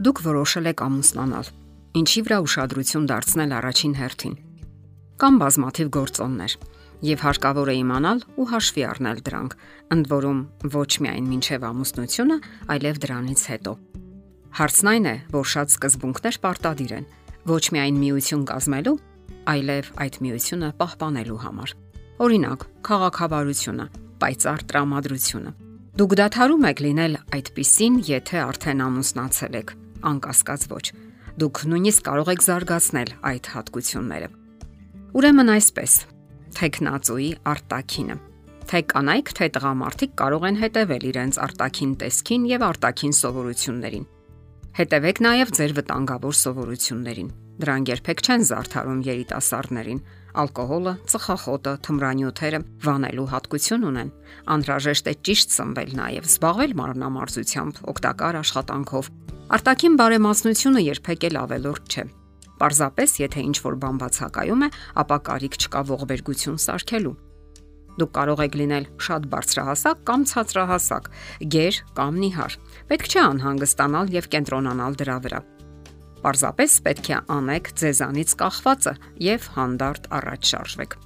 Դուք որոշել եք ամուսնանալ։ Ինչի վրա ուշադրություն դարձնել առաջին հերթին։ Կամ բազմաթիվ գործոններ, եւ հարկավոր է իմանալ ու հաշվի առնել դրանք, ընդ որում ոչ միայն մինչև ամուսնությունը, այլև դրանից հետո։ Հարցն այն է, որ շատ սկզբունքներ պարտադիր են, ոչ միայն միություն կազմելու, այլև այդ միությունը պահպանելու համար։ Օրինակ, քաղաքավարությունը, պայծառ տրամադրությունը։ Դուք դադարում եք լինել այդպիսին, եթե արդեն ամուսնացել եք անկասկած ոչ։ Դուք նույնիսկ կարող եք զարգացնել այդ հատկությունները։ Ուրեմն այսպես, թեկնածուի արտակինը։ Թե կանայք, թե տղամարդիկ կարող են հետևել իրենց արտակին տեսքին եւ արտակին սովորություններին։ Հետևեք նաեւ ձեր վտանգավոր սովորություններին։ Դրանք երբեք չեն զարթարում երիտասարդներին, Ալկոհոլը, ծխախոտը, թմրանյութերը վանելու հատկություն ունեն։ Անհրաժեշտ է ճիշտ սնվել նաև, զբաղվել մարմնամարզությամբ, օգտակար աշխատանքով, Արտակին բարեմասնությունը երբեք էլ ավելորդ չէ։ Պարզապես, եթե ինչ որ բան բացակայում է, ապա կարիք չկա ողբերգություն սարքելու։ Դուք կարող եք լինել շատ բարձրահասակ կամ ցածրահասակ, գեր կամ նիհար։ Պետք չէ անհանգստանալ եւ կենտրոնանալ դրա վրա։ Պարզապես պետք է անեք ձեզանից կախվածը եւ հանդարտ առաջ շարժվեք։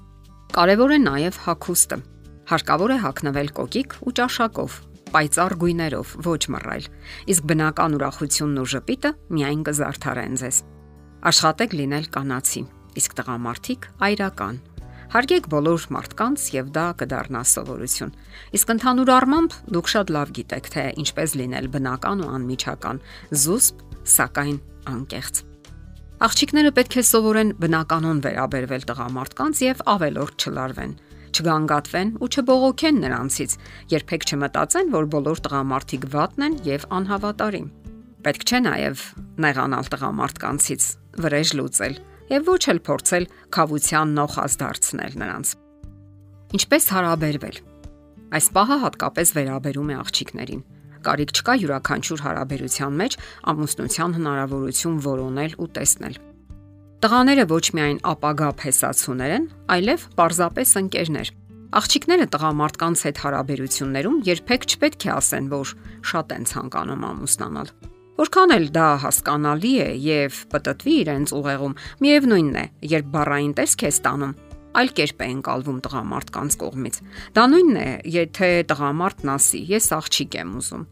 Կարևոր է նաեւ հակոստը։ Հարկավոր է հակնվել կոկիկ ու ճաշակով, պայծառ գույներով, ոչ մռայլ։ Իսկ բնական ուրախությունն ու ժպիտը միայն կզարթարեն ձեզ։ Աշխատեք լինել կանացի, իսկ տղամարդիկ այրական։ Հարգեք բոլոր մարդկանց եւ դա կդառնա սովորություն։ Իսկ ընդհանուր առմամբ դուք շատ լավ գիտեք, թե ինչպես լինել բնական ու անմիջական, զուսպ, սակայն անկեղծ։ Աղջիկները պետք է սովորեն բնականon վերաբերվել տղամարդկանց եւ ավելորդ չլարվեն չգանգատվեն ու չբողոքեն նրանցից, երբեք չմտածեն, որ բոլոր տղամարդիկ վատն են եւ անհավատարիմ։ Պետք չէ նաեւ նեղանալ տղամարդկանցից, վրեժ լուծել եւ ոչ էլ փորձել խավության նոխած դարձնել նրանց։ Ինչպես հարաբերվել։ Այս պահը հատկապես վերաբերում է աղջիկներին կարիք չկա յուրաքանչյուր հարաբերության մեջ ամուսնության հնարավորություն որոնել ու տեսնել։ Տղաները ոչ միայն ապագա փեսացուներ են, այլև պարզապես ընկերներ։ Աղջիկները տղամարդկանց հետ հարաբերություններում երբեք չպետք է ասեն, որ շատ են ցանկանում ամուսնանալ։ Որքան էլ դա հասկանալի է եւ պատտվի իրենց ուղեղում, միևնույնն է, երբ բառային տեսք է ստանում, այլ կերպ է ընկալվում տղամարդկանց կողմից։ Դա նույնն է, եթե տղամարդն ասի՝ ես աղջիկ եմ ուզում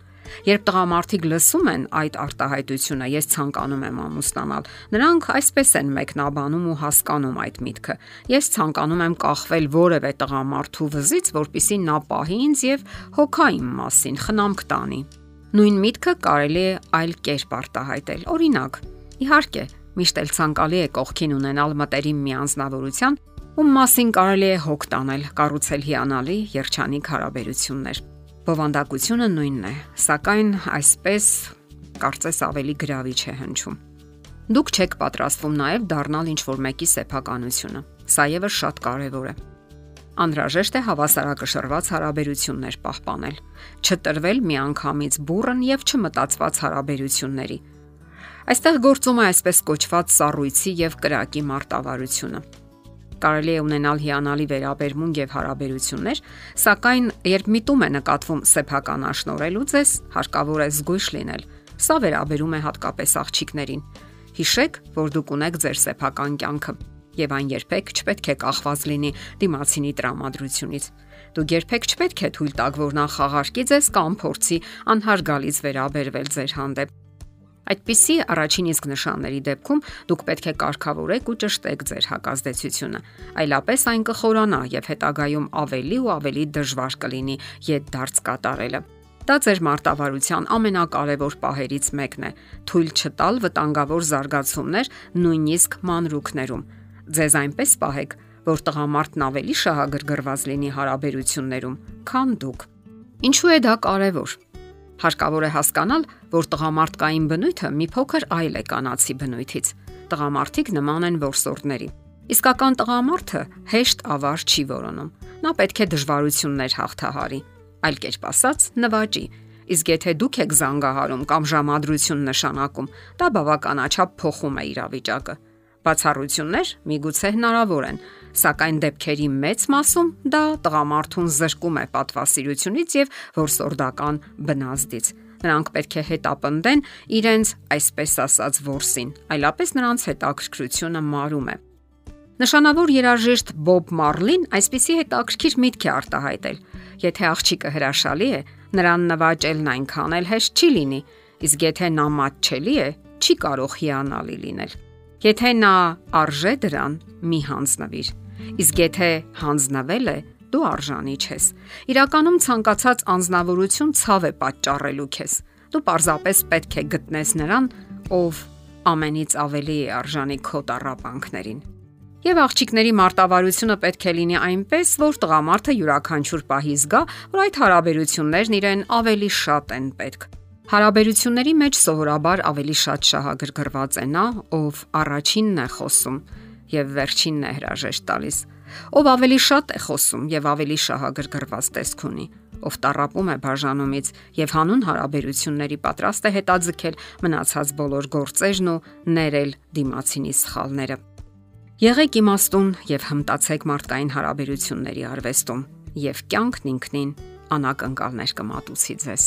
Երբ տղամարդիկ լսում են այդ արտահայտությունը, ես ցանկանում եմ ամուսնանալ, նրանք այսպես են մեկնաբանում ու հասկանում այդ միտքը։ Ես ցանկանում եմ կախվել որևէ տղամարդու վզից, որpիսի նա պահի ինձ եւ հոգա իմ մասին, խնամք տանի։ Նույն միտքը կարելի է այլ կերպ արտահայտել։ Օրինակ, իհարկե, միշտ էլ ցանկալի է կողքին ունենալ մտերիմ մի անznավորության, ում մասին կարելի է հոգ տանել, կառուցել հիանալի երջանիկ հարաբերություններ։ Բովանդակությունը նույնն է, սակայն այսպես կարծես ավելի գրավիչ է հնչում։ Դուք չեք պատրաստվում նաև դառնալ ինչ-որ մեկի սեփականությունը։ Սա եւս շատ կարևոր է։ Անհրաժեշտ է հավասարակշռված հարաբերություններ պահպանել, չտրվել միանգամից բուրըն եւ չմտածված հարաբերությունների։ Այստեղ գործում է այսպես կոչված սառույցի եւ կրակի մարտավարությունը կարելի է ունենալ հիանալի վերաբերմունք եւ հարաբերություններ, սակայն երբ միտում է նկատվում սեփական աշնորելու ձեզ, հարկավոր է զգույշ լինել։ Սա վերաբերում է հատկապես աղջիկներին։ Հիշեք, որ դուք ունեք ձեր սեփական կյանքը եւ այն երբեք չպետք է կախված լինի դիմացինի տրամադրությունից։ Դուք երբեք չպետք է թույլ տաք, որ նա խաղարկի ձեզ կամ փորձի անհարգալից վերաբերվել ձեր հանդեպ։ Այդպիսի առաջին իսկ նշանների դեպքում դուք պետք է կարգավորեք ու ճշտեք ձեր հակազդեցությունը, այլապես այն կխորանա եւ հետագայում ավելի ու ավելի դժվար կլինի յետ դարձ կատարելը։ Դա ձեր մարտավարության ամենակարևոր պահերից մեկն է՝ թույլ չտալ վտանգավոր զարգացումներ նույնիսկ մանրուքներում։ Ձեզ այնպես պահեք, որ տղամարդն ավելի շահագրգռված լինի հարաբերություններում, քան դուք։ Ինչու է դա կարևոր։ Հարկավոր է հասկանալ, որ տղամարդկային բնույթը մի փոքր այլ է կանացի բնույթից։ Տղամարդիկ նման են որսորդների։ Իսկական տղամարդը հեշտ ավար չի որոնում։ Նա պետք է դժվարություններ հաղթահարի, այլ կերպ ասած, նվաճի։ Իսկ եթե դուք եք զանգահարում կամ ժամադրություն նշանակում, դա բավականաչափ փոխում է իրավիճակը։ Բացառություններ միգուցե հնարավոր են, սակայն դեպքերի մեծ մասում դա տղամարդուն զրկում է պատվասիրությունից եւ որսորդական բնազդից։ Նրանք պետք է հետապնդեն իրենց այսպես ասած ворսին, այլապես նրանց հետաքրքրությունը մարում է։ Նշանավոր երաժիշտ Բոբ Մարլին այսպիսի հետաքրքիր միտք է արտահայտել. եթե աղջիկը հրաշալի է, նրան նվաճելն այնքան էլ հեշտ չի լինի, իսկ եթե նա մատչելի է, չի կարող հիանալի լինել։ Եթե նա արժե դրան, մի հանձնվիր։ Իսկ եթե հանձնվել է, դու արժանի ես։ Իրականում ցանկացած անznավորություն ցավ է պատճառելու քեզ։ Դու պարզապես պետք է գտնես նրան, ով ամենից ավելի է արժանի քո տարապանքներին։ Եվ աղջիկների մարտավարությունը պետք է լինի այնպես, որ տղամարդը յուրաքանչյուր պահի զգա, որ այդ հարաբերություններն իրեն ավելի շատ են պետք։ Հարաբերությունների մեջ սովորաբար ավելի շատ շահագրգռված է նա, ով առաջինն է խոսում եւ վերջինն է հրաժեշտ տալիս։ Ով ավելի շատ է խոսում եւ ավելի շահագրգռված տեսք ունի, ով տարապում է բաժանումից եւ հանուն հարաբերությունների պատրաստ է հետաձգել մնացած բոլոր գործերն ու ներել դիմացինի սխալները։ Եղեք իմաստուն եւ հմտացեք մարդկային հարաբերությունների արվեստում եւ կյանքն ինքնին անակնկալներ կմատուցի ձեզ։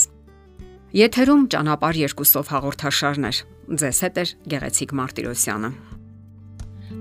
Եթերում ճանապար երկուսով հաղորդաշարներ։ Ձեզ հետ է Գեղեցիկ Մարտիրոսյանը։